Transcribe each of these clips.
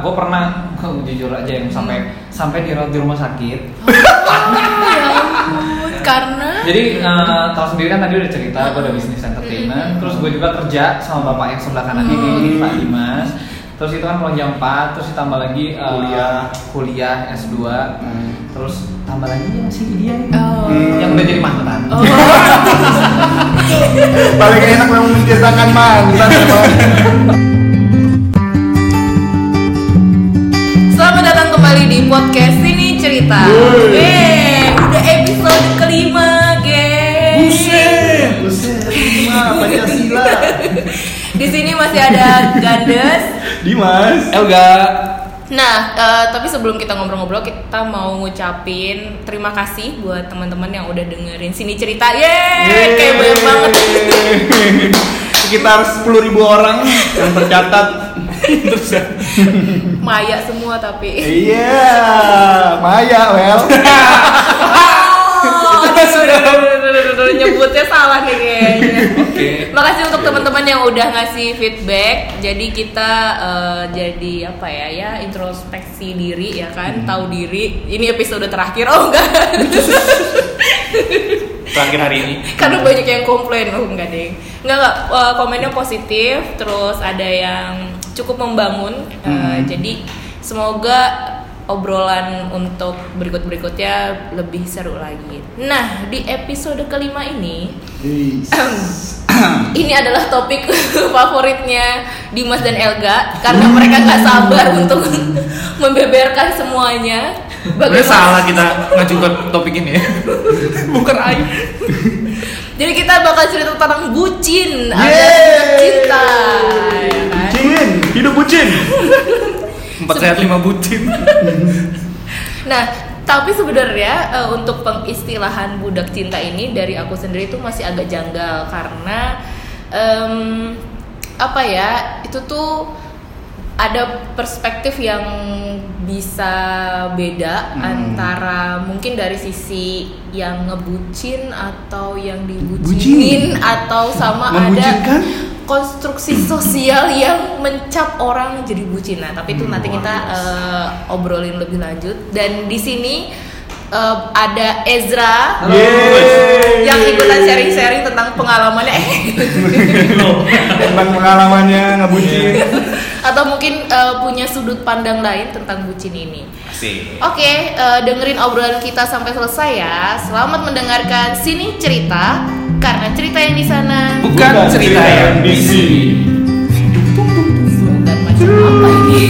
gue pernah jujur aja yang sampai sampai dirawat di rumah sakit. Ya ampun, karena? Jadi eh, tahu sendiri kan tadi udah cerita gue ada bisnis entertainment terus gue juga kerja sama bapak yang sebelah kanan ini Pak Dimas. Terus itu kan pulang jam 4 terus ditambah lagi eh, Kuliah. kuliah S2 terus tambah lagi ya masih dia Oh. yang udah jadi mantan. Oh. Paling enak memang menceritakan mantan di podcast Sini Cerita. Eh, udah episode kelima, geng. Buset, buset. Lima Pancasila. Di sini masih ada Gandes. Dimas. Elga Nah, eh, tapi sebelum kita ngobrol-ngobrol, kita mau ngucapin terima kasih buat teman-teman yang udah dengerin Sini Cerita. Yeay, kayak banyak banget. Sekitar 10.000 orang yang tercatat. Terus ya. Maya semua tapi. Iya, Maya, well. Oh, aduh, nyebutnya salah nih kayaknya. Oke. Makasih untuk teman-teman yang udah ngasih feedback. Jadi kita eh, jadi apa ya ya introspeksi diri ya kan, tahu diri. Ini episode terakhir oh enggak. terakhir hari ini Karena banyak yang komplain oh enggak deh. Enggak enggak eh, komennya positif, terus ada yang cukup membangun. Eh, Jadi semoga obrolan untuk berikut-berikutnya lebih seru lagi. Nah, di episode kelima ini ini adalah topik favoritnya Dimas dan Elga karena mereka nggak sabar untuk membeberkan semuanya. Sebenarnya salah kita ngajukan topik ini ya bukan aib Jadi kita bakal cerita tentang bucin, ada Yeay. cinta. Bucin, hidup bucin. empat sehat lima bucin Nah, tapi sebenarnya eh, untuk pengistilahan budak cinta ini dari aku sendiri itu masih agak janggal karena em, apa ya itu tuh ada perspektif yang bisa beda antara mungkin dari sisi yang ngebucin atau yang dibucinin atau sama ada Membucinkan? Konstruksi sosial yang mencap orang jadi bucin. Nah, tapi itu nanti kita eh, obrolin lebih lanjut. Dan di sini eh, ada Ezra Yeay. yang ikutan sharing-sharing tentang pengalamannya Tentang pengalamannya ngebucin. atau mungkin eh, punya sudut pandang lain tentang bucin ini. Oke, eh, dengerin obrolan kita sampai selesai ya. Selamat mendengarkan sini cerita karena cerita yang di sana bukan cerita yang di sini dan macam apa ini.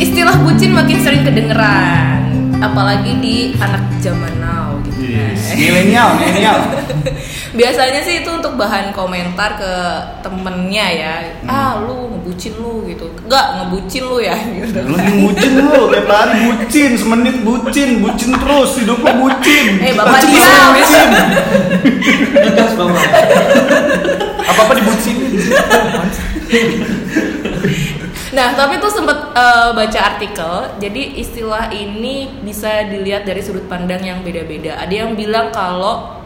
Istilah bucin makin sering kedengeran, apalagi di anak zaman now. Yes. Milenial, milenial. Biasanya sih itu untuk bahan komentar ke temennya ya. Ah, lu ngebucin lu gitu. Enggak, ngebucin lu ya gitu. Lu bucin lu, tiap hari bucin, semenit bucin, bucin terus, hidup lu bucin. Eh, Bapak Bucin, diam. bucin. Tegas banget Apa-apa dibucinin. Nah, tapi tuh sempat eh, baca artikel. Jadi istilah ini bisa dilihat dari sudut pandang yang beda-beda. Ada yang bilang kalau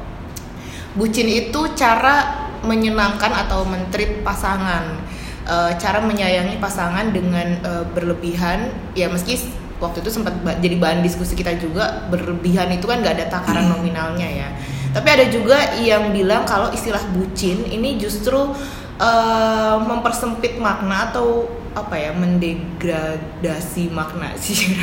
bucin itu cara menyenangkan atau mentrit pasangan, Eh, cara menyayangi pasangan dengan eh, berlebihan. Ya meski waktu itu sempat jadi bahan diskusi kita juga berlebihan itu kan nggak ada takaran nominalnya ya. Tapi ada juga yang bilang kalau istilah bucin ini justru eh, mempersempit makna atau apa ya mendegradasi makna sih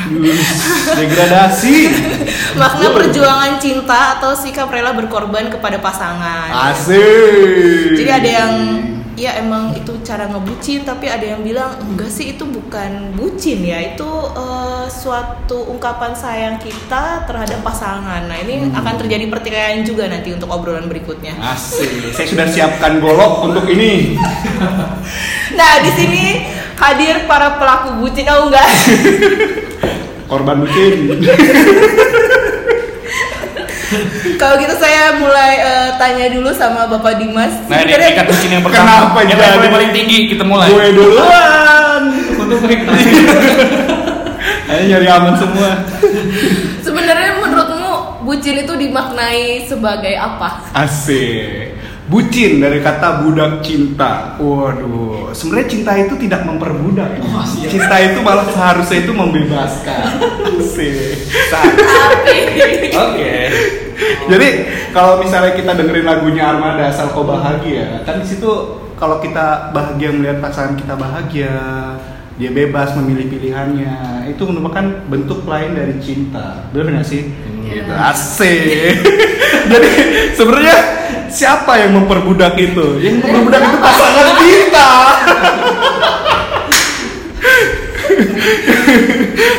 Degradasi. makna perjuangan cinta atau sikap rela berkorban kepada pasangan. Asik. Jadi ada yang ya emang itu cara ngebucin tapi ada yang bilang enggak sih itu bukan bucin ya itu eh, suatu ungkapan sayang kita terhadap pasangan. Nah ini akan terjadi pertikaian juga nanti untuk obrolan berikutnya. Asik. Saya sudah siapkan golok untuk ini. Nah di sini hadir para pelaku bucin oh enggak Korban bucin. kalau gitu saya mulai eh, tanya dulu sama Bapak Dimas. nah ini tingkat bucin yang pertama Kenapa yang level paling tinggi kita mulai Gue duluan. untuk Ayo nyari aman semua. Sebenarnya menurutmu bucin itu dimaknai sebagai apa? Asik. Bucin dari kata budak cinta. Waduh, sebenarnya cinta itu tidak memperbudak. Oh, siap. cinta itu malah seharusnya itu membebaskan. Asik. Oke. Jadi kalau misalnya kita dengerin lagunya Armada asal kau bahagia, kan di situ kalau kita bahagia melihat pasangan kita bahagia, dia bebas memilih pilihannya, itu merupakan bentuk lain dari cinta. Benar nggak sih? Iya. Gitu. Asik. Jadi sebenarnya siapa yang memperbudak itu? Yang memperbudak itu pasangan kita.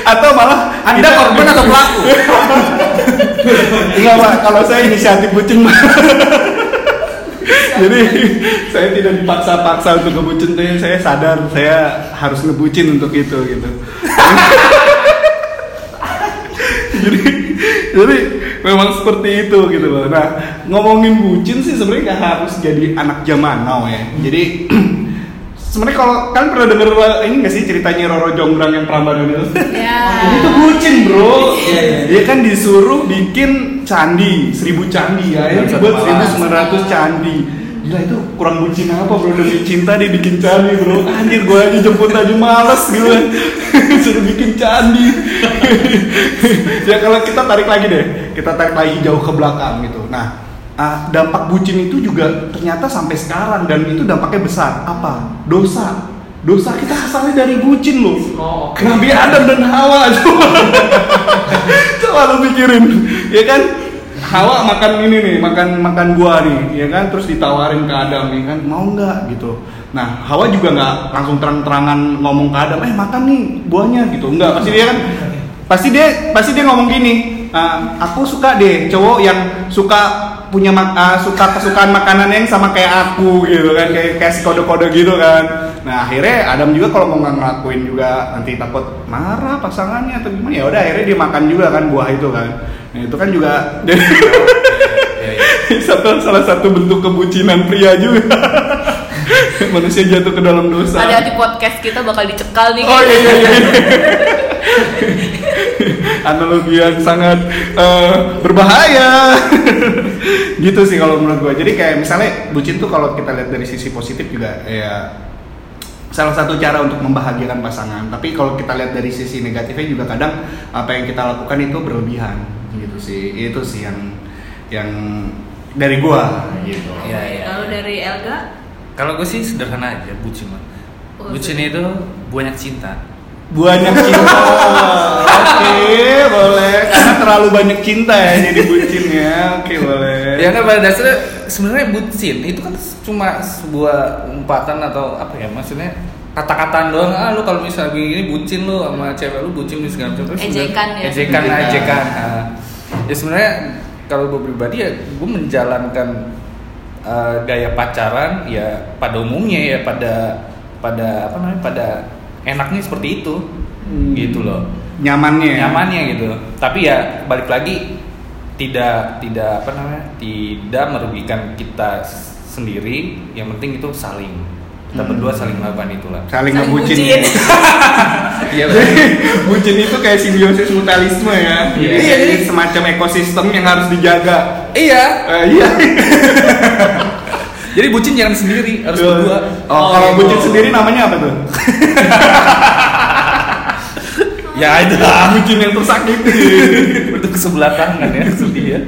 atau malah Anda korban atau pelaku? Enggak pak, kalau saya inisiatif bucin Pak. Jadi saya tidak dipaksa-paksa untuk ngebucin, tapi saya sadar saya harus ngebucin untuk itu gitu. jadi jadi memang seperti itu gitu loh. Nah ngomongin bucin sih sebenarnya nggak harus jadi anak zaman now ya. Jadi sebenarnya kalau kalian pernah denger ini nggak sih ceritanya Roro Jonggrang yang Prambanan itu? Ya. Ini tuh bucin bro. Iya, iya. Dia kan disuruh bikin candi, seribu candi ya. Ini Satu buat malam. 1900 candi. Gila itu kurang bucin apa bro demi cinta dia bikin candi bro. Anjir gua aja jemput aja males gitu kan. Suruh bikin candi. ya kalau kita tarik lagi deh, kita tarik lagi jauh ke belakang gitu. Nah, ah, dampak bucin itu juga ternyata sampai sekarang dan itu dampaknya besar. Apa? Dosa. Dosa kita asalnya dari bucin loh. Oh. Nabi Adam dan Hawa coba coba lu pikirin ya kan Hawa makan ini nih makan makan buah nih ya kan? Terus ditawarin ke Adam nih kan? Mau nggak? Gitu. Nah Hawa juga nggak langsung terang-terangan ngomong ke Adam eh makan nih buahnya gitu. Nggak pasti dia kan pasti dia pasti dia ngomong gini "Ah, aku suka deh cowok yang suka punya mak- ah, suka kesukaan makanan yang sama kayak aku gitu kan kayak kayak si kode-kode gitu kan nah akhirnya Adam juga kalau mau nggak ngelakuin juga nanti takut marah pasangannya atau gimana ya udah akhirnya dia makan juga kan buah itu kan nah itu kan juga satu salah satu bentuk kebucinan pria juga manusia jatuh ke dalam dosa Ada di podcast kita bakal dicekal nih. Oh iya iya iya. Analogi yang sangat eh, berbahaya. gitu sih kalau menurut gue. Jadi kayak misalnya bucin tuh kalau kita lihat dari sisi positif juga ya salah satu cara untuk membahagiakan pasangan. Tapi kalau kita lihat dari sisi negatifnya juga kadang apa yang kita lakukan itu berlebihan gitu sih. Itu sih yang yang dari gua gitu. Iya, iya. Kalau dari Elga, Kalau gue sih sederhana aja, bucin mah. Oh, Bucin itu banyak cinta. Banyak cinta. Oke, boleh. Karena terlalu banyak cinta ya jadi bucin ya. Oke, boleh. Ya kan pada dasarnya sebenarnya bucin itu kan cuma sebuah umpatan atau apa ya maksudnya kata-kataan doang ah lu kalau misalnya begini bucin lu sama cewek lu bucin lu segala macam Terus Ejekan ya. ejekan Ejekan. ejekan Ah. ya sebenarnya kalau gue pribadi ya gue menjalankan eh, gaya pacaran ya pada umumnya ya pada pada apa namanya pada enaknya seperti itu Hmm. gitu loh Nyamannya. ya? nyamannya gitu tapi ya balik lagi tidak tidak apa namanya tidak merugikan kita sendiri yang penting itu saling kita Hmm. berdua saling melakukan itulah Saling Saling ngebucin. bucin. iya Jadi bucin itu kayak simbiosis mutualisme ya. Iya. Iya, jadi semacam ekosistem yang harus dijaga. iya Eh, iya. jadi bucin jangan sendiri harus berdua Oh, kalau gitu. bucin sendiri namanya apa tuh? ya itu lah bucin yang tersakiti. itu ke sebelah tangan ya sedih ya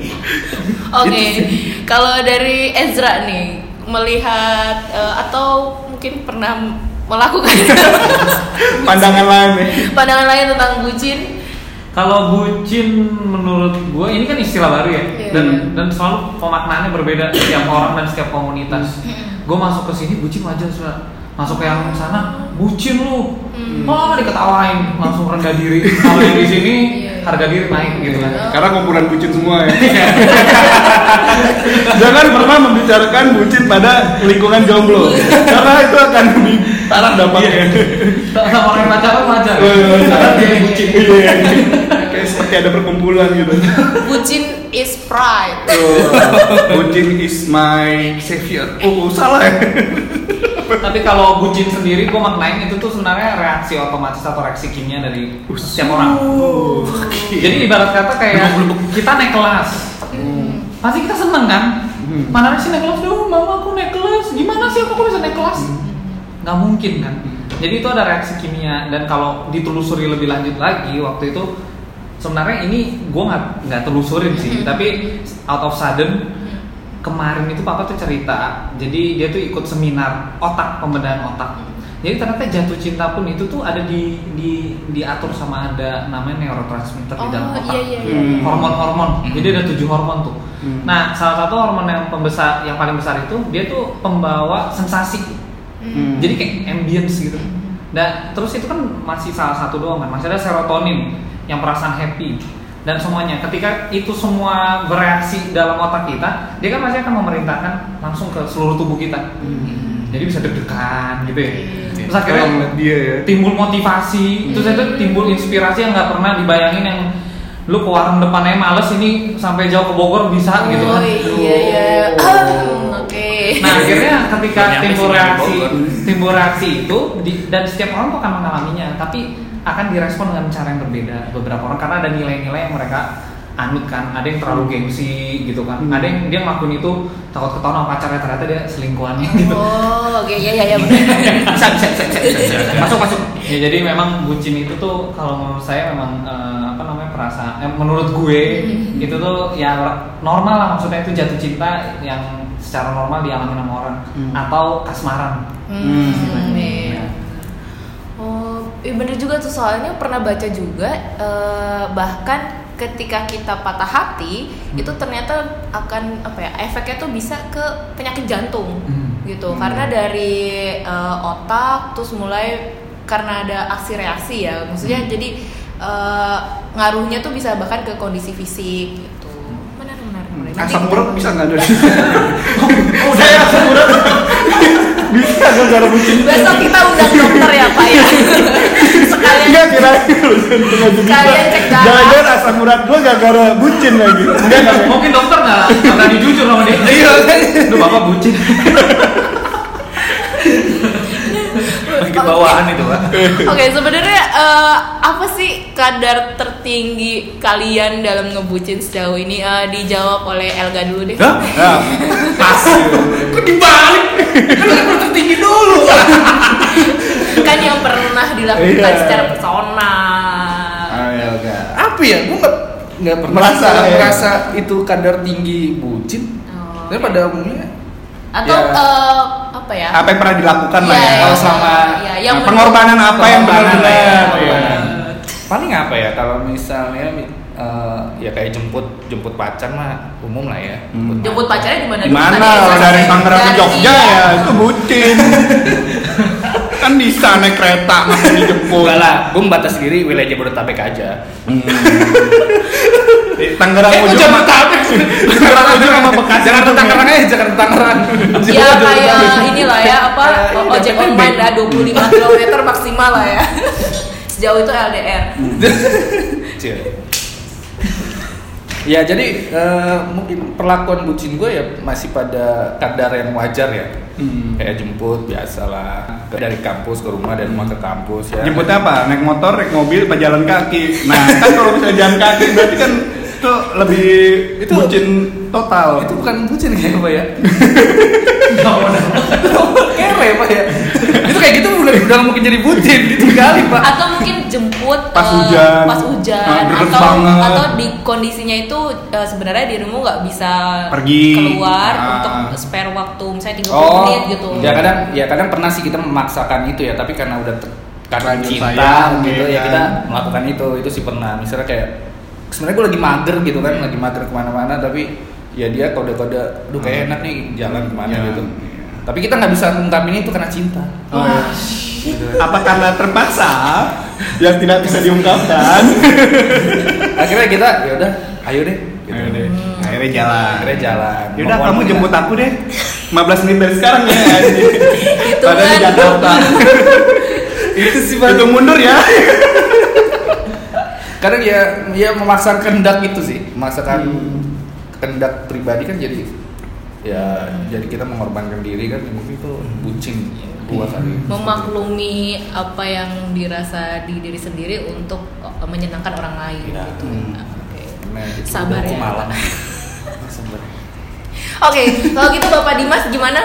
Oke, Itu kalau dari Ezra nih melihat eh, atau mungkin pernah melakukan Pandangan lain nih. pandangan lain tentang bucin, Kalau bucin menurut gue ini kan istilah baru ya Iya. dan dan selalu pemaknaannya berbeda setiap orang dan setiap komunitas. Gue masuk ke sini bucin wajar sudah masuk ke yang sana bucin lu, Hmm. oh diketawain langsung rendah diri. Kalau yang di sini Iya. harga diri naik gitu kan. Karena kumpulan bucin semua ya. Jangan pernah membicarakan bucin pada lingkungan jomblo. Karena itu akan lebih parah dampaknya. Sama orang pacaran wajar. Eh, Karena dia bucin. Iya. Kayak seperti ada perkumpulan gitu. bucin is pride. Oh, bucin is my savior. Oh, salah ya. Tapi kalau bucin sendiri gue maknain itu tuh sebenarnya reaksi otomatis atau reaksi kimia dari setiap orang. Jadi ibarat kata kayak kita naik kelas, pasti kita seneng kan? Hmm. mana sih naik kelas? Dong mama aku naik kelas. Gimana sih aku kok bisa naik kelas? Nggak mungkin kan? Jadi itu ada reaksi kimia. Dan kalau ditelusuri lebih lanjut lagi waktu itu sebenarnya ini gue nggak nggak telusurin sih. Tapi out of sudden kemarin itu papa tuh cerita jadi dia tuh ikut seminar otak pembedahan otak jadi ternyata jatuh cinta pun itu tuh ada di di diatur sama ada namanya neurotransmitter di Oh, dalam otak iya, iya, iya. Hmm. hormon-hormon Hmm. jadi ada tujuh hormon tuh Hmm. nah salah satu hormon yang pembesar yang paling besar itu dia tuh pembawa sensasi Hmm. jadi kayak ambience gitu dan terus itu kan masih salah satu doang kan masih ada serotonin yang perasaan happy dan semuanya ketika itu semua bereaksi dalam otak kita dia kan pasti akan memerintahkan langsung ke seluruh tubuh kita. Jadi bisa deg-degan gitu ya. Terus Kalau akhirnya dia ya. timbul motivasi. Terus itu timbul inspirasi yang nggak pernah dibayangin yang lu ke warung depannya males ini sampai jauh ke Bogor bisa gitu Oh kan. iya iya. Ah, Oke. Nah akhirnya ketika timbul reaksi, timbul reaksi itu di- dan setiap orang tuh akan mengalaminya, tapi akan direspon dengan cara yang berbeda beberapa orang karena ada nilai-nilai yang mereka anut kan, ada yang terlalu gengsi gitu kan, Hmm. ada yang dia ngelakuin itu takut ketahuan sama pacarnya ternyata dia selingkuhannya gitu. Oh, oke iya iya iya benar. bisa, bisa, bisa, masuk masuk. Ya jadi memang bucin itu tuh kalau menurut saya memang eh, apa namanya perasaan, eh, menurut gue itu tuh ya normal lah maksudnya itu jatuh cinta yang secara normal dialami sama orang Hmm. atau kasmaran. Hmm, Hmm. Iya. Oh, bener juga tuh soalnya pernah baca juga eh, bahkan ketika kita patah hati Hmm. itu ternyata akan apa ya efeknya tuh bisa ke penyakit jantung Hmm. gitu Hmm. karena dari eh, otak terus mulai karena ada aksi reaksi ya maksudnya Hmm. jadi eh, ngaruhnya tuh bisa bahkan ke kondisi fisik gitu benar benar benar. Nanti- Asam urat bisa nggak dari? oh, saya asam urat. Bisa nggak cara bucin? besok kita undang dokter ya pak ya sekalian Enggak kira lu jantung aja bisa. Kalian cek darah. Jangan asam urat gua gara-gara bucin lagi. Enggak enggak. Mungkin dokter nggak nggak berani jujur sama dia. Iya. Lu bapak bucin. Lagi bawaan itu pak. Oke, sebenarnya eh, apa sih kadar tertinggi kalian dalam ngebucin sejauh ini? Eh, dijawab oleh Elga dulu deh. Hah? Ya. Pas. Kok dibalik? Kan tertinggi dulu. Kan yang pernah dilakukan Iya. secara personal. Ah, ya enggak. Apa ya? Gue nggak nggak pernah Merasa, ya? merasa itu kadar tinggi bucin. Oh, Tapi pada umumnya Atau ya. eh, apa ya? Apa yang pernah dilakukan lah Iya, ya? iya, Kalau selama- iya, yang Nah, pengorbanan apa yang lah ya, paling apa ya kalau misalnya eh, ya kayak jemput jemput pacar mah umum lah ya. Hmm. Jemput pacarnya di mana? Di mana? Kalau dari Tangerang ke Jogja ya itu bucin. kan bisa naik kereta masih dijemput. Enggak lah, gue membatas diri wilayah Jabodetabek aja. Hmm. Di Tangerang Eh, sama Jabodetabek. Tangerang ujung sama Bekasi. Jakarta Tangerang aja, Jakarta Tangerang. Ya kayak inilah ya apa ojek online lah 25 km maksimal lah ya. Sejauh itu LDR. Ya jadi eh, mungkin perlakuan bucin gue ya masih pada kadar yang wajar ya. Hmm. Kayak jemput biasalah Ke- dari kampus ke rumah dari rumah ke kampus ya. Jemputnya apa? Naik motor, naik mobil, apa jalan kaki? Nah, kan kalau misalnya jalan kaki berarti kan itu lebih Itu- bucin total. itu bukan bucin kayak apa ya? Kere pak ya. itu kayak gitu udah udah mungkin jadi bucin kali pak. atau mungkin jemput Pas eh, hujan. pas hujan Nah, atau banget. atau di kondisinya itu eh, sebenarnya dirimu nggak bisa Pergi. keluar Ah. untuk spare waktu misalnya 30 Oh, menit gitu ya kadang ya kadang pernah sih kita memaksakan itu ya, tapi karena udah karena cinta sayang, gitu ya ya kan. kita melakukan itu itu sih pernah. Misalnya kayak sebenarnya gue lagi mager gitu kan, lagi mager ke mana-mana, tapi ya dia kode-kode, aduh kayak enak nih jalan ke mana Ya, gitu. iya. Tapi kita nggak bisa ngungkapin itu karena cinta. Oh. Gitu. Apa karena terpaksa yang tidak bisa diungkapkan? Akhirnya kita ya udah, ayo deh. Gitu. Ayo deh. Akhirnya jalan. Akhirnya jalan. Yaudah kamu jemput aku deh 15 menit dari sekarang ya Hitungan. Padahal di Jakarta itu sih. Hitung mundur ya Karena dia dia memaksakan kehendak itu sih, memaksakan Hmm. kehendak pribadi kan jadi ya jadi kita mengorbankan diri kan mungkin itu bucin gua kali. memaklumi apa yang dirasa di diri sendiri untuk eh, menyenangkan orang lain Iya. gitu Hmm. Nah. Nah, Sabar ya. Malam. Sabar. Oke, kalau gitu Bapak Dimas gimana?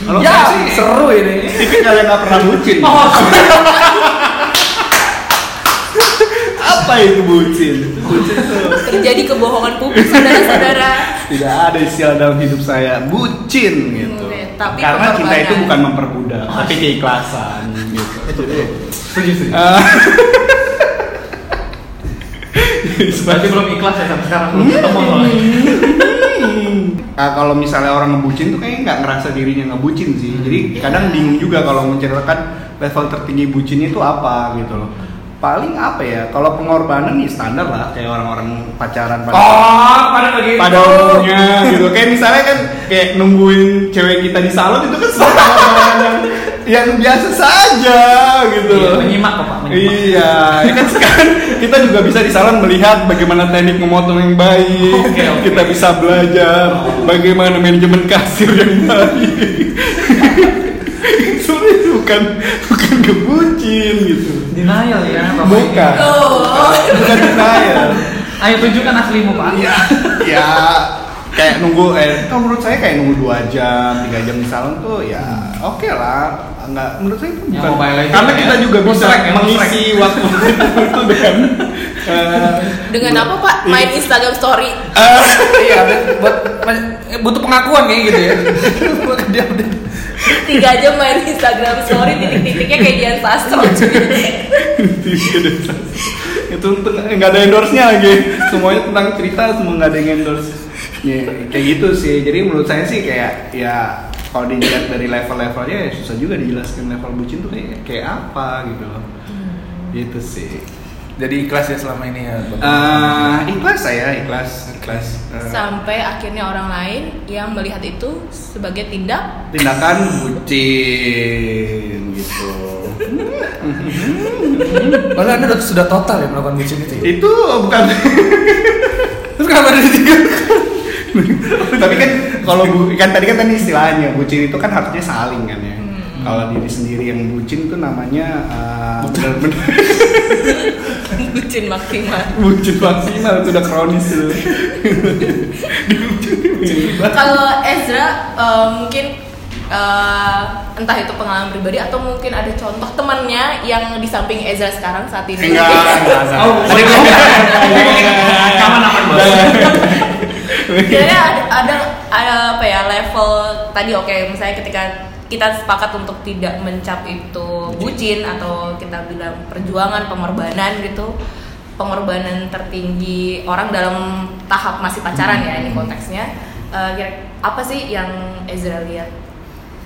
Kalau ya, sih seru ini. tipikal yang nggak pernah bucin. Oh, Apa itu bucin? Bucin tuh Terjadi kebohongan publik saudara-saudara. tidak ada istilah dalam hidup saya bucin gitu. Hmm, tapi Karena cinta itu bukan memperbudak, tapi keikhlasan gitu. Jadi, setuju setuju. eh, Berarti belum ikhlas ya sampai sekarang belum ketemu soalnya. Ah, kalau misalnya orang ngebucin tuh kayaknya nggak ngerasa dirinya ngebucin sih. Jadi kadang bingung juga kalau menceritakan level tertinggi bucinnya itu apa gitu loh. Paling apa ya? Kalau pengorbanan ya standar lah kayak orang-orang pacaran pada Oh, pada begitu. pada umumnya gitu. Kayak misalnya kan kayak nungguin cewek kita di salon itu kan sebuah pengorbanan yang, yang biasa saja gitu Iya, menyimak kok, Pak, menyimak. Iya, ya kan sekarang kita juga bisa di salon melihat bagaimana teknik memotong yang baik. Oke, oke. Kita bisa belajar bagaimana manajemen kasir yang baik. Sebenarnya itu bukan bukan kebucin gitu. Denial ya, Bapak. Bukan. Oh. Bukan saya. Ayo tunjukkan aslimu, Pak. Iya, ya kayak nunggu eh kalau menurut saya kayak nunggu dua jam tiga jam di salon tuh ya oke lah nggak menurut saya itu Ya, bukan Mobile Legends karena ya. kita juga bisa ya, mengisi waktu itu dengan eh, Dengan apa Pak? Main Instagram Story. eh, Iya, buat eh, butuh pengakuan kayak gitu ya. Dia Tiga jam main Instagram Story, titik-titiknya kayak Dian Sastro. itu untuk nggak ada endorse nya lagi. Semuanya tentang cerita semua nggak ada yang endorse. Ya, kayak gitu sih. Jadi menurut saya sih kayak ya kalau dilihat dari level-levelnya ya susah juga dijelaskan level bucin tuh kayak kayak apa gitu loh. Gitu sih. Jadi ikhlas ya selama ini ya. Eh, ikhlas saya ikhlas ikhlas Eh, Sampai akhirnya orang lain yang melihat itu sebagai tindak tindakan bucin gitu Padahal anda udah- sudah total ya melakukan bucin itu. ya? itu bukan Terus kenapa ada tiga? tapi kan kalau bu, kan tadi kan tadi istilahnya bucin itu kan harusnya saling kan ya kalau diri sendiri yang bucin itu namanya uh, benar-benar bucin maksimal. bucin maksimal itu udah kronis itu Kalau Ezra eh, mungkin eh, entah itu pengalaman pribadi atau mungkin ada contoh temannya yang di samping Ezra sekarang saat ini. enggak enggak enggak. Oh, Tadi Aman. Jadi ada, ada ada apa ya level tadi oke misalnya ketika kita sepakat untuk tidak mencap itu bucin. atau kita bilang perjuangan pengorbanan gitu. Pengorbanan tertinggi orang dalam tahap masih pacaran ya ini konteksnya. Eh, kira- apa sih yang Ezra lihat?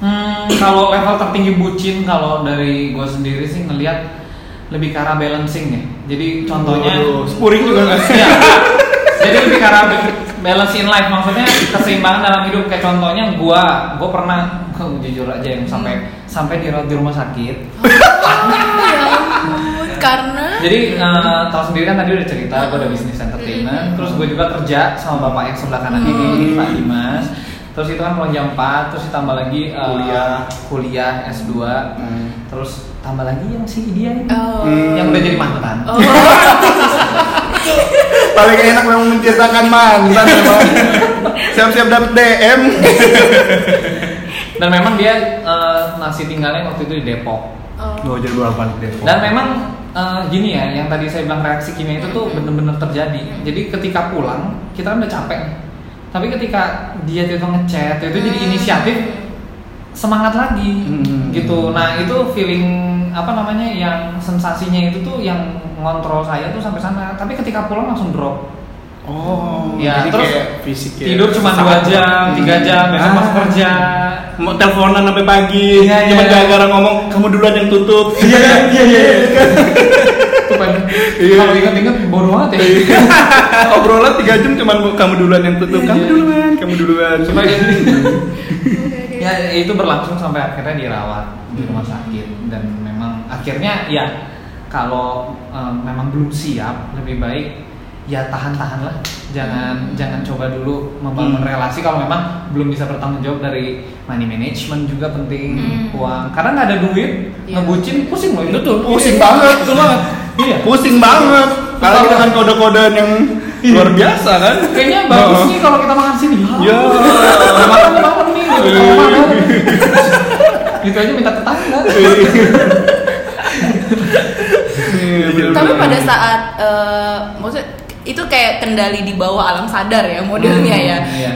Hmm, kalau level tertinggi bucin kalau dari gue sendiri sih ngelihat lebih ke arah balancing ya. Jadi contohnya Waduh, spuring juga nggak sih? Iya. Jadi lebih ke arah balance in life. Maksudnya keseimbangan dalam hidup. Kayak contohnya gua gua pernah gua jujur aja yang sampai sampai dirawat di rumah sakit. ya ampun, karena Jadi eh, tahu sendiri kan tadi udah cerita gue ada bisnis entertainment, terus gue juga kerja sama bapak yang sebelah kanan ini Pak Dimas. Terus itu kan melonjak 4, terus ditambah lagi eh, Kuliah. kuliah S2. Hmm. Terus tambah lagi yang si dia ini Oh. yang udah jadi mantan. Oh. paling enak memang menceritakan mantan siap-siap dapet DM Dan memang dia eh, masih tinggalnya waktu itu di Depok. Oh. Gua jadi bolak balik Depok Dan memang eh, gini ya, yang tadi saya bilang reaksi kimia itu tuh bener-bener terjadi. Jadi ketika pulang, kita kan udah capek. Tapi ketika dia tiba ngechat, itu jadi inisiatif semangat lagi Hmm. gitu. Nah itu feeling apa namanya yang sensasinya itu tuh yang ngontrol saya tuh sampai sana. Tapi ketika pulang langsung drop. Oh Ya, jadi terus kayak fisik ya Tidur cuma dua jam, tiga jam, besok Ah. masuk kerja. mau teleponan sampai pagi Iya, cuma iya. gara-gara ngomong kamu duluan yang tutup Iya iya iya. Tuh. Iya. Kalau inget-inget bodoh banget ya. obrolan tiga jam cuma kamu duluan yang tutup kamu duluan kamu duluan Supaya dia ya itu berlangsung sampai akhirnya dirawat di rumah sakit dan memang akhirnya ya kalau eh, memang belum siap lebih baik ya tahan-tahan lah jangan jangan coba dulu membangun Hmm. relasi kalau memang belum bisa bertanggung jawab dari money management juga penting Hmm. uang karena nggak ada duit Iya. ngebucin pusing loh itu Betul. pusing banget betul banget iya pusing banget kalau kita kan kode-kodean yang luar biasa kan Kayaknya bagus Oh. nih kalau kita makan sini. Ya. Udah makan nih makan nih. gitu. Makan. Aja minta tetangga. Iya, Tapi pada saat eh, maksud itu kayak kendali di bawah alam sadar ya modelnya ya. Iya.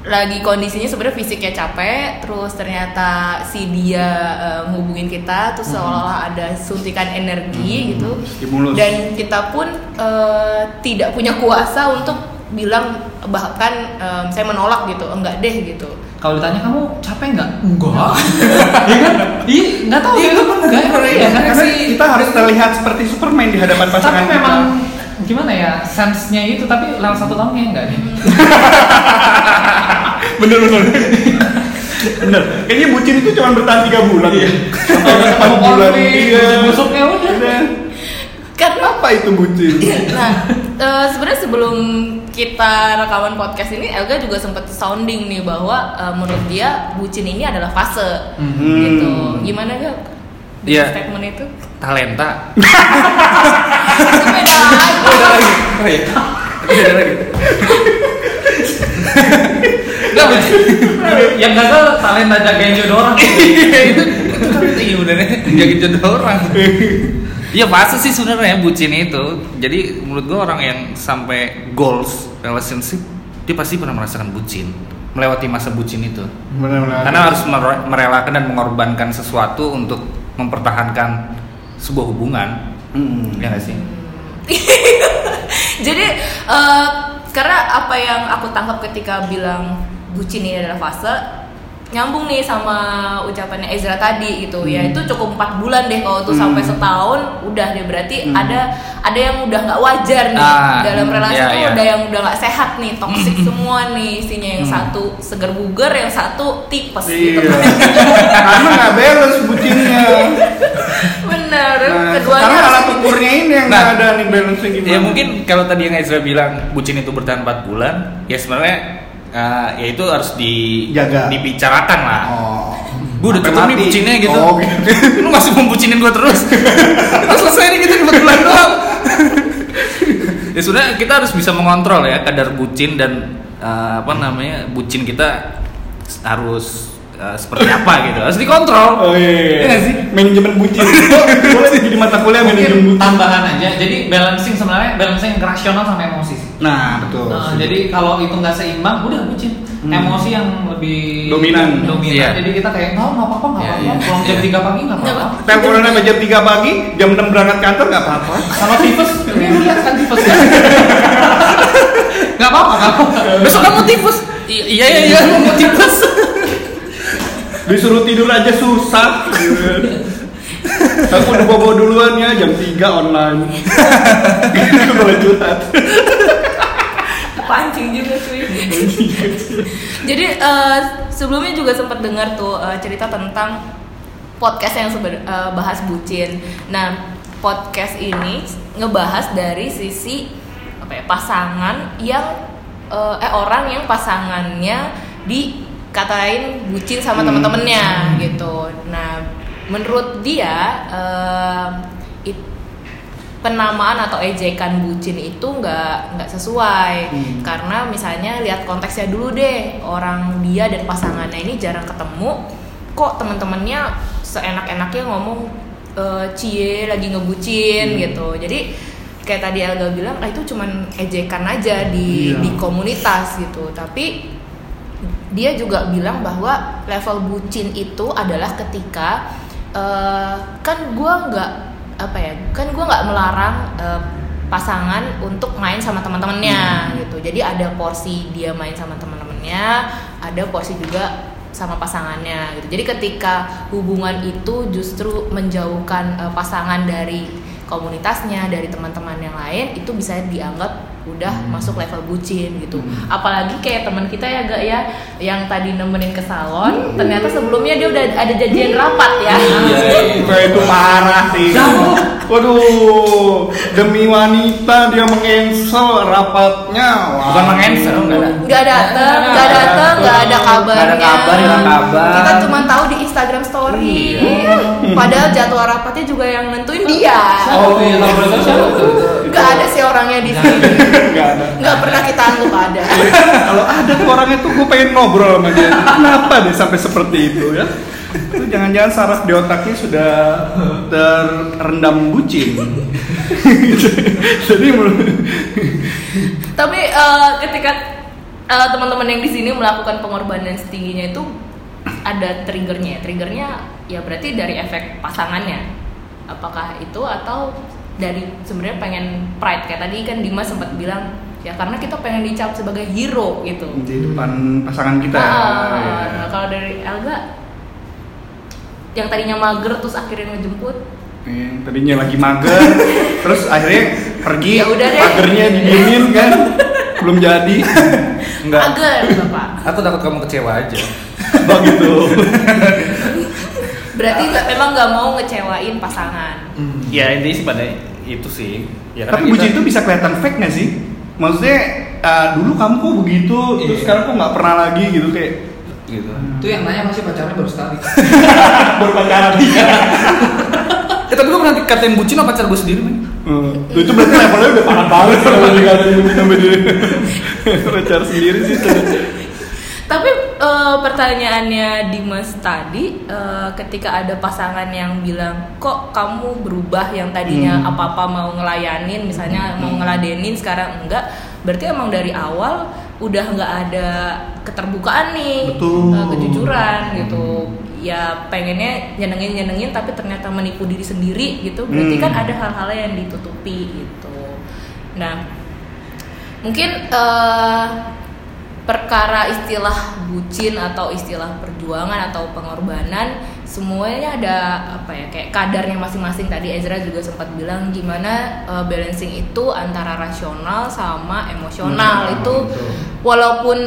Lagi kondisinya sebenarnya fisiknya capek, terus ternyata si dia eh, ngehubungin kita, terus seolah-olah ada suntikan energi gitu. Stimulus. Dan kita pun eh, tidak punya kuasa untuk bilang bahkan eh, saya menolak gitu, enggak deh gitu. Kalau ditanya kamu capek nggak? Enggak. Iya kan? Iya, nggak tahu. Iya, ya. itu bener, Nggak, bener, iya kan? karena kita harus terlihat seperti Superman di hadapan Tapi pasangan kita memang gimana ya sense-nya itu tapi lewat satu tahun kayaknya enggak nih. bener bener. Bener. Kayaknya bucin itu cuma bertahan tiga bulan ya. Sampai empat bulan. iya. Busuknya udah. Udah. Karena apa itu bucin? Nah eh, sebenarnya sebelum kita rekaman podcast ini Elga juga sempat sounding nih bahwa eh, menurut dia bucin ini adalah fase. Hmm. gitu. Gimana gak Iya. statement itu talenta Itu beda aja. beda lagi oh iya beda lagi Enggak bucin Yang gagal talenta jagain jodoh orang. Iya, itu itu kan iya benernya jadi jodoh orang Iya pasti sih sebenarnya bucin itu. Jadi menurut gua orang yang sampai goals relationship dia pasti pernah merasakan bucin, melewati masa bucin itu. benar-benar Karena harus mere- merelakan dan mengorbankan sesuatu untuk mempertahankan sebuah hubungan. Hmm. Ya nggak sih? jadi eh, karena apa yang aku tangkap ketika bilang bucin ini adalah fase nyambung nih sama ucapannya Ezra tadi gitu. Ya Hmm. itu cukup empat bulan deh kalau tuh Hmm. sampai setahun udah deh. Berarti Hmm. ada ada yang udah nggak wajar nih Ah, dalam hmm, relasi iya, tuh iya. ada yang udah nggak sehat nih. Toksik semua nih isinya. Yang Hmm. satu seger buger yang satu tipes iya. gitu. Karena nggak balance bucinnya bener. Nah, keduanya alat ukurnya ini yang Nah, nggak ada nih balance gimana? Ya mungkin kalau tadi yang Ezra bilang bucin itu bertahan 4 bulan, ya sebenarnya eh, ya itu harus Jaga. dibicarakan lah. oh Gue udah cukup nih bucinnya gitu. oh, gitu. Lu masih mau bucinin gue terus. terus selesai nih gitu 4 bulan doang. ya sudah kita harus bisa mengontrol ya kadar bucin dan eh, apa namanya bucin kita harus eh, seperti apa gitu harus dikontrol Oh iya, iya. Nggak sih? Manajemen bucin. Boleh jadi mata kuliah manajemen bucin. tambahan aja. Jadi balancing sebenarnya balancing rasional sama emosi sih. Nah, betul. Nah, jadi kalau itu nggak seimbang, udah bucin. Hmm. Emosi yang lebih Dominan. Dominan. Iya. Jadi kita kayak nggak nggak apa-apa nggak Iya, apa-apa. iya. Pulang jam Iya. 3 pagi nggak apa-apa. Teleponan sampai jam 3 pagi, jam 6 berangkat kantor nggak apa-apa. Sama tipes, ini lu lihat kan tipes kan? Nggak apa-apa, nggak apa-apa. besok kamu tifus I- iya iya iya mau tifus Disuruh tidur aja susah. Aku udah bobo duluan ya jam 3 online. Gitu kalau curhat. Pancing juga cuy jadi eh, sebelumnya juga sempat dengar tuh eh, cerita tentang podcast yang seben- eh, bahas bucin. Nah podcast ini ngebahas dari sisi apa ya pasangan yang eh, eh orang yang pasangannya dikatain bucin sama Hmm. teman-temannya gitu. Nah menurut dia eh, it- penamaan atau ejekan bucin itu nggak nggak sesuai Hmm. karena misalnya lihat konteksnya dulu deh orang dia dan pasangannya ini jarang ketemu kok teman-temannya seenak-enaknya ngomong e, cie lagi ngebucin Hmm. gitu jadi kayak tadi Elga bilang ah itu cuman ejekan aja di Iya. di komunitas gitu tapi dia juga bilang bahwa level bucin itu adalah ketika eh, kan gua nggak apa ya kan gua nggak melarang eh, pasangan untuk main sama teman-temannya gitu. Jadi ada porsi dia main sama teman-temannya ada porsi juga sama pasangannya gitu. Jadi ketika hubungan itu justru menjauhkan eh, pasangan dari komunitasnya dari teman-teman yang lain itu bisa dianggap udah masuk level bucin gitu. Apalagi kayak teman kita ya gak ya yang tadi nemenin ke salon ternyata sebelumnya dia udah ada janjian rapat ya. Wah, itu parah sih. Waduh, demi wanita dia mengcancel rapatnya. Bukan ada. Nggak dateng nggak dateng nggak ada kabarnya Nggak ada kabar, nggak kabar. kita cuma tahu di Instagram Story. Padahal jadwal rapatnya juga yang nentuin dia. Oh iya, siapa tuh? Nggak ada sih orangnya di sini Nggak ada. pernah kita anggap ada Kalau ada tuh orangnya tuh gue pengen ngobrol sama dia. Kenapa deh sampai seperti itu ya? Itu jangan-jangan saraf di otaknya sudah terendam bucin. Jadi tapi eh, ketika eh, teman-teman yang di sini melakukan pengorbanan setingginya itu ada triggernya triggernya ya berarti dari efek pasangannya apakah itu atau dari sebenarnya pengen pride kayak tadi kan Dimas sempat bilang ya karena kita pengen dicap sebagai hero gitu di depan pasangan kita. Ah, ya. nah kalau dari Elga yang tadinya mager terus akhirnya ngejemput Yang tadinya lagi mager, terus akhirnya pergi, Ya udah deh. magernya didiemin kan, belum jadi. Enggak. mager bapak Aku takut kamu kecewa aja. Oh gitu. berarti nggak- memang nggak mau ngecewain pasangan Ya intinya sih pada itu sih. Ya, Tapi bucin kita- itu bisa kelihatan fake nggak sih? Maksudnya uh, dulu kamu kok begitu, terus Iya. sekarang kok nggak pernah lagi gitu kayak gitu. Itu yang nanya masih pacarnya baru sekali. baru pacaran. Eh tapi gue pernah dikatain bucin sama pacar gue sendiri, men. Hmm, itu berarti levelnya udah parah banget kalau dikatain bucin sama dia. Pacar sendiri sih. Tapi eh, pertanyaannya Dimas tadi, eh, ketika ada pasangan yang bilang, kok kamu berubah yang tadinya Hmm. apa-apa mau ngelayanin, misalnya mau ngeladenin sekarang enggak, berarti emang dari awal udah nggak ada keterbukaan nih, Betul. eh, kejujuran gitu. Ya pengennya nyenengin nyenengin, tapi ternyata menipu diri sendiri gitu. Berarti Hmm. kan ada hal-hal yang ditutupi gitu. Nah, mungkin eh, perkara istilah bucin atau istilah perjuangan atau pengorbanan semuanya ada apa ya kayak kadarnya masing-masing tadi Ezra juga sempat bilang gimana uh, balancing itu antara rasional sama emosional Emosional, itu betul. walaupun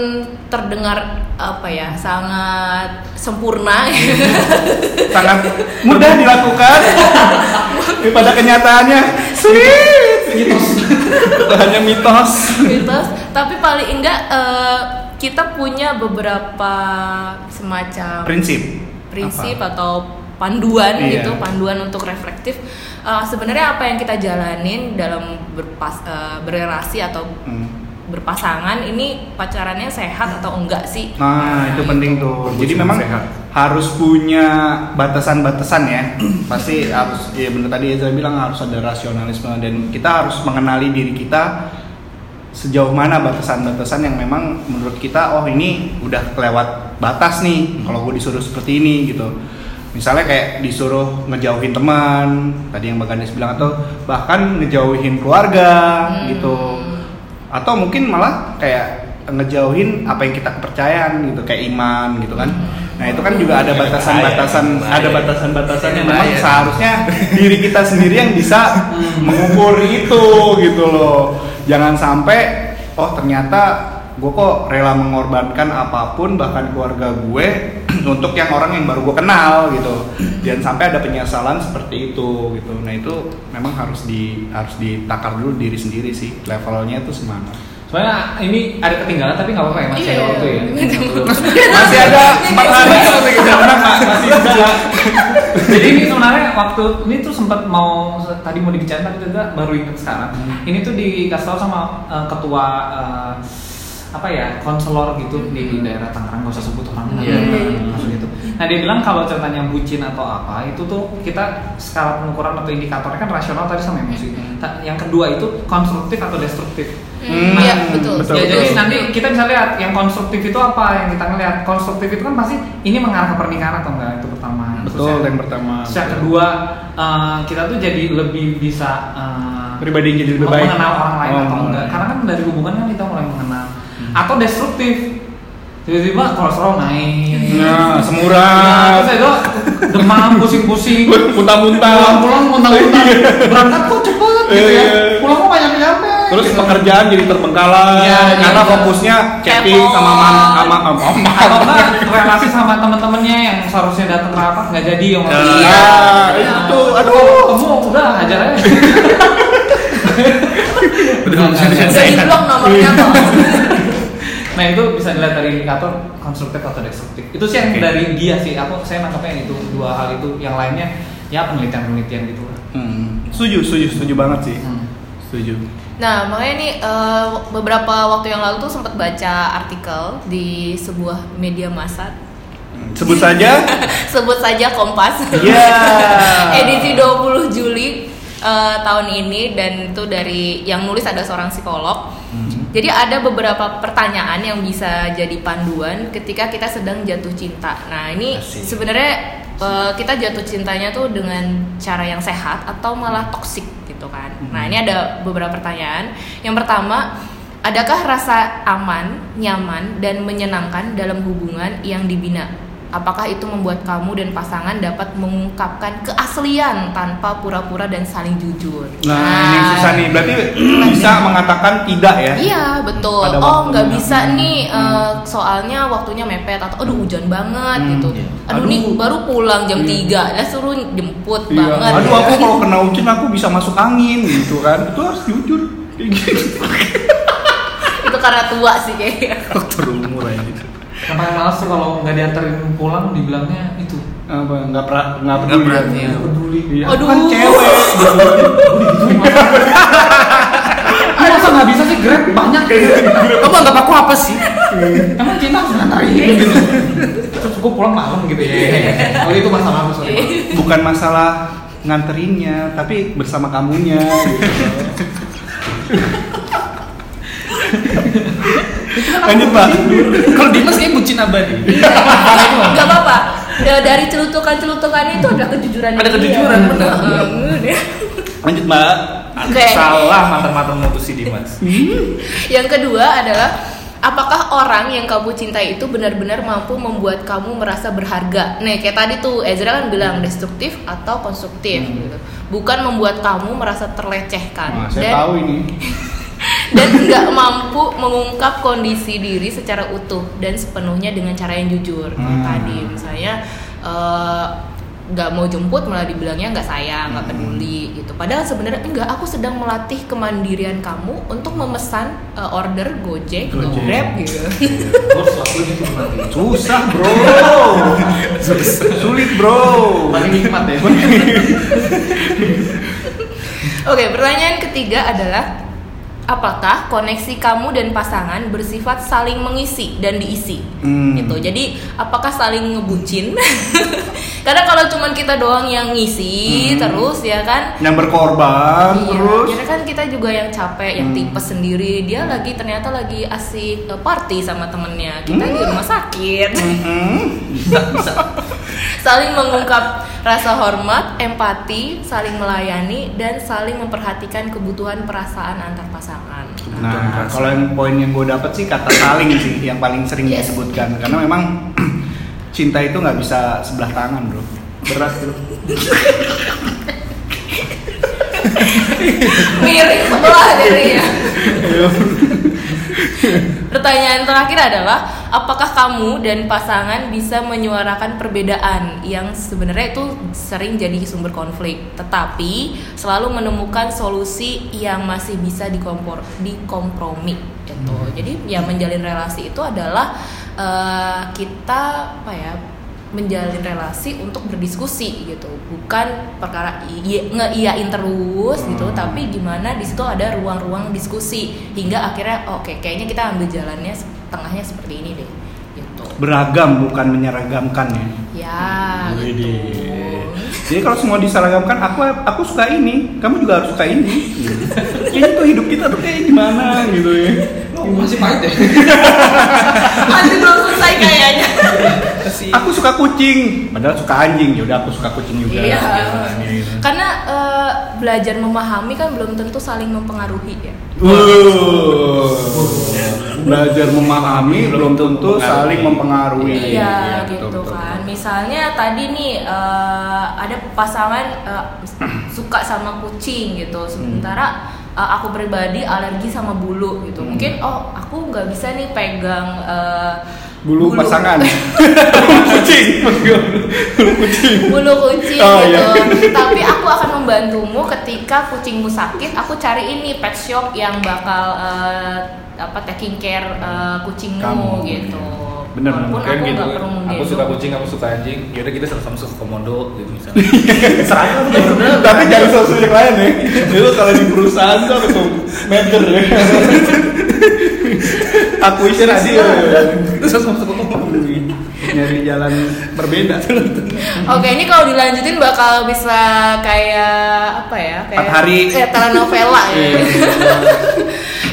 terdengar apa ya sangat sempurna Sangat mudah dilakukan. Pada kenyataannya sulit. Mitos. Hanya mitos. mitos tapi paling enggak eh, kita punya beberapa semacam Prinsip. prinsip Apa? atau panduan Iya. gitu panduan untuk reflektif Eh, sebenarnya apa yang kita jalanin dalam berpas eh, berrelasi atau Hmm. Berpasangan ini pacarannya sehat atau enggak sih Nah, itu penting tuh. Jadi memang sehat. harus punya batasan-batasan ya. Pasti harus ya benar tadi Ezra bilang harus ada rasionalisme dan kita harus mengenali diri kita sejauh mana batasan-batasan yang memang menurut kita oh ini udah kelewat batas nih kalau gue disuruh seperti ini gitu. Misalnya kayak disuruh ngejauhin teman, tadi yang Bang Ganes bilang atau bahkan ngejauhin keluarga Hmm. gitu atau mungkin malah kayak ngejauhin apa yang kita kepercayaan gitu kayak iman gitu kan. Nah itu kan juga ada batasan-batasan ada batasan-batasan yang memang seharusnya diri kita sendiri yang bisa mengukur itu gitu loh. Jangan sampai oh ternyata gue kok rela mengorbankan apa pun bahkan keluarga gue untuk yang orang yang baru gue kenal gitu. Jangan sampai ada penyesalan seperti itu gitu. Nah itu memang harus di harus ditakar dulu diri sendiri sih. Levelnya itu semana? Soalnya ini ada ketinggalan tapi nggak apa-apa ya masih Iya. ada waktu ya. masih ada empat hari. Karena masih ada. Jadi ini sebenarnya waktu ini tuh sempat mau tadi mau dibicarain tapi juga baru ingat sekarang. Ini tuh dikasih tahu sama eh, ketua eh, apa ya konselor gitu di daerah Tangerang gak usah sebut orang Iya. maksud itu. Nah dia bilang kalau ceritanya bucin atau apa itu tuh kita skala pengukuran atau indikatornya kan rasional tadi sama emosi. Ta- Yang kedua itu konstruktif atau destruktif. Hmm, Hmm, iya betul, betul. Ya, jadi Betul. nanti kita bisa lihat yang konstruktif itu apa yang kita ngelihat. Konstruktif itu kan pasti ini mengarah ke pernikahan atau enggak itu pertama. Terus betul yang- yang pertama Terus yang kedua eh, kita tuh jadi lebih bisa eh, pribadi yang jadi lebih baik mengenal orang lain Oh, atau enggak. mengenal. Karena kan dari hubungan kan. Atau destruktif. Tiba-tiba kolesterol naik. nah Ya, semurat terus itu demam, pusing-pusing. muntah-muntah Pulang-pulang muntah-muntah. Berangkat kok cepet gitu ya. Iya. Pulang kok banyak nyampe. terus pekerjaan jadi terbengkalai Iya, karena iya. fokusnya chatting sama man, sama sama atau enggak relasi sama temen-temennya yang seharusnya datang rapat nggak jadi yang Nah, Iya. itu aduh aduh kamu udah hajar aja Udah Nah, bisa nomornya kok nah itu bisa dilihat dari indikator konstruktif atau destruktif itu sih yang Oke. dari dia sih aku saya nangkapnya yang itu dua hal itu yang lainnya ya penelitian penelitian gitu lah Hmm, setuju setuju setuju banget sih Hmm. Setuju. Nah, makanya nih eh, beberapa waktu yang lalu tuh sempat baca artikel di sebuah media massa Sebut saja. sebut saja Kompas. Iya. Edisi 20 Juli eh, tahun ini dan itu dari yang nulis ada seorang psikolog. Jadi ada beberapa pertanyaan yang bisa jadi panduan ketika kita sedang jatuh cinta. Nah, ini sebenarnya eh, kita jatuh cintanya tuh dengan cara yang sehat atau malah toksik gitu kan. Nah, ini ada beberapa pertanyaan. Yang pertama, adakah rasa aman, nyaman dan menyenangkan dalam hubungan yang dibina? Apakah itu membuat kamu dan pasangan dapat mengungkapkan keaslian tanpa pura-pura dan saling jujur? Nah, ini yang susah nih. Berarti bisa mengatakan tidak ya? Iya betul. Pada oh nggak bisa Hmm. nih, eh, soalnya waktunya mepet atau aduh hujan banget Hmm, gitu. iya. Aduh, Aduh. nih baru pulang jam Iya. 3 lah suruh jemput Iya. banget. Aduh ya. aku kalau kena hujan aku bisa masuk angin gitu kan. Itu harus jujur. Kayak gitu. itu karena tua sih kayaknya. Faktor umur aja. Paling males tuh kalau nggak dianterin pulang dibilangnya itu Apa nggak pra nggak Nggak peduli. perhatian. Nggak peduli. Iya. Aduh. Kan cewek. Masa nggak bisa sih grab banyak Kamu anggap aku apa sih? emang cinta harus nganterin gitu terus gue pulang malam gitu ya oh itu masalah aku sorry Bukan masalah nganterinnya, tapi bersama kamunya gitu. Lanjut, Pak. Kalau Dimas kayak bucin abadi. Gak apa-apa. Ya, dari celutukan-celutukan itu ada kejujuran. Ada kejujuran, benar. Heeh. Lanjut, Mbak. Oke. Salah mantan-mantan mutus si Dimas. Yang kedua adalah apakah orang yang kamu cintai itu benar-benar mampu membuat kamu merasa berharga? Nih kayak tadi tuh Ezra kan bilang destruktif atau konstruktif gitu. Bukan membuat kamu merasa terlecehkan Nah, saya dan tahu ini. Dan nggak mampu mengungkap kondisi diri secara utuh dan sepenuhnya dengan cara yang jujur. Hmm. Tadi misalnya eh, nggak mau jemput malah dibilangnya nggak sayang, nggak Hmm. peduli gitu. Padahal sebenarnya enggak, aku sedang melatih kemandirian kamu untuk memesan eh, order Gojek, Gojek. Grab gitu. selalu gitu Susah, Bro. Sulit, Bro. paling nikmat ya Oke, pertanyaan ketiga adalah apakah koneksi kamu dan pasangan bersifat saling mengisi dan diisi? Hmm. Gitu. Jadi, apakah saling ngebucin? Karena kalau cuman kita doang yang ngisi Hmm. terus ya kan Yang berkorban Iya, terus. karena kan kita juga yang capek, yang Hmm. tipes sendiri. Dia lagi ternyata lagi asik eh, party sama temennya. Kita di rumah sakit. Mhm. Saling mengungkap rasa hormat, empati, saling melayani, dan saling memperhatikan kebutuhan perasaan antar pasangan. Nah, kalau yang poin yang gue dapet sih kata saling sih yang paling sering Yes. disebutkan karena memang cinta itu nggak bisa sebelah tangan bro berat bro Miring sebelah dirinya. Pertanyaan terakhir adalah, apakah kamu dan pasangan bisa menyuarakan perbedaan yang sebenarnya itu sering jadi sumber konflik, tetapi selalu menemukan solusi yang masih bisa dikompor, dikompromi gitu. Jadi ya menjalin relasi itu adalah eh, kita apa ya menjalin relasi untuk berdiskusi gitu bukan perkara iya ngeiyain terus gitu Hmm. tapi gimana di situ ada ruang-ruang diskusi hingga akhirnya oke kayaknya kita ambil jalannya tengahnya seperti ini deh gitu. Beragam bukan menyeragamkan. Ya ya gitu. Jadi kalau semua diseragamkan aku aku suka ini kamu juga harus suka ini. Kayaknya tuh hidup kita tuh kayak gimana gitu ya. Oh, masih pahit ya? Masih belum selesai kayaknya. Aku suka kucing. Padahal suka anjing. Ya udah aku suka kucing juga. Iya. Gitu. karena eh, belajar memahami kan belum tentu saling mempengaruhi ya. Uh, belajar memahami belum tentu saling mempengaruhi. Iya betul, gitu betul. kan. Misalnya tadi nih eh, ada pasangan eh, suka sama kucing gitu, sementara eh, aku pribadi alergi sama bulu gitu. Hmm. Mungkin oh aku nggak bisa nih pegang eh, Bulu, pasangan. kucing. Bulu kucing. bulu kucing Oh, gitu. iya. Tapi aku akan membantumu ketika kucingmu sakit. Aku cari ini pet shop yang bakal eh, apa taking care eh, kucingmu Kamu, gitu. Bener, Walaupun Kan aku gitu nggak perlu Aku suka kucing, kamu suka anjing. Yaudah kita sama-sama suka komodo gitu misalnya. Tuh bener Tapi jangan sesuatu yang lain ya. Itu kalau di perusahaan tuh harus meter ya. Akuisisi ya. Itu sama-sama suka komodo. Nyari jalan berbeda. Oke, ini kalau dilanjutin bakal bisa kayak apa ya? Kayak hari. Kayak telenovela ya. Iya.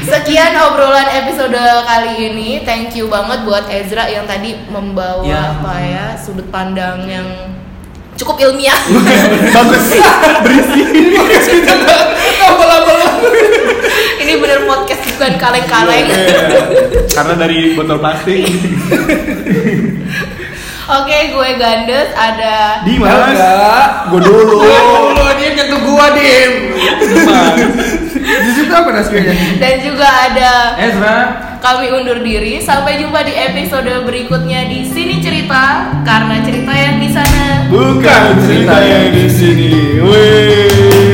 Sekian obrolan episode kali ini. Thank you banget buat Ezra yang tadi membawa Ya. apa ya sudut pandang yang cukup ilmiah. Bagus. Berisi. ini bener podcast bukan kaleng-kaleng. Iya. Karena dari botol plastik. Oke, gue Gandes ada Di mas. Enggak. Gue dulu. Dulu dia nyentuh gua dim. Di situ apa nasinya? dan juga ada Ezra kami undur diri. Sampai jumpa di episode berikutnya di sini cerita karena cerita yang di sana. Bukan cerita yang di sini. Wih.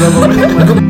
不不不不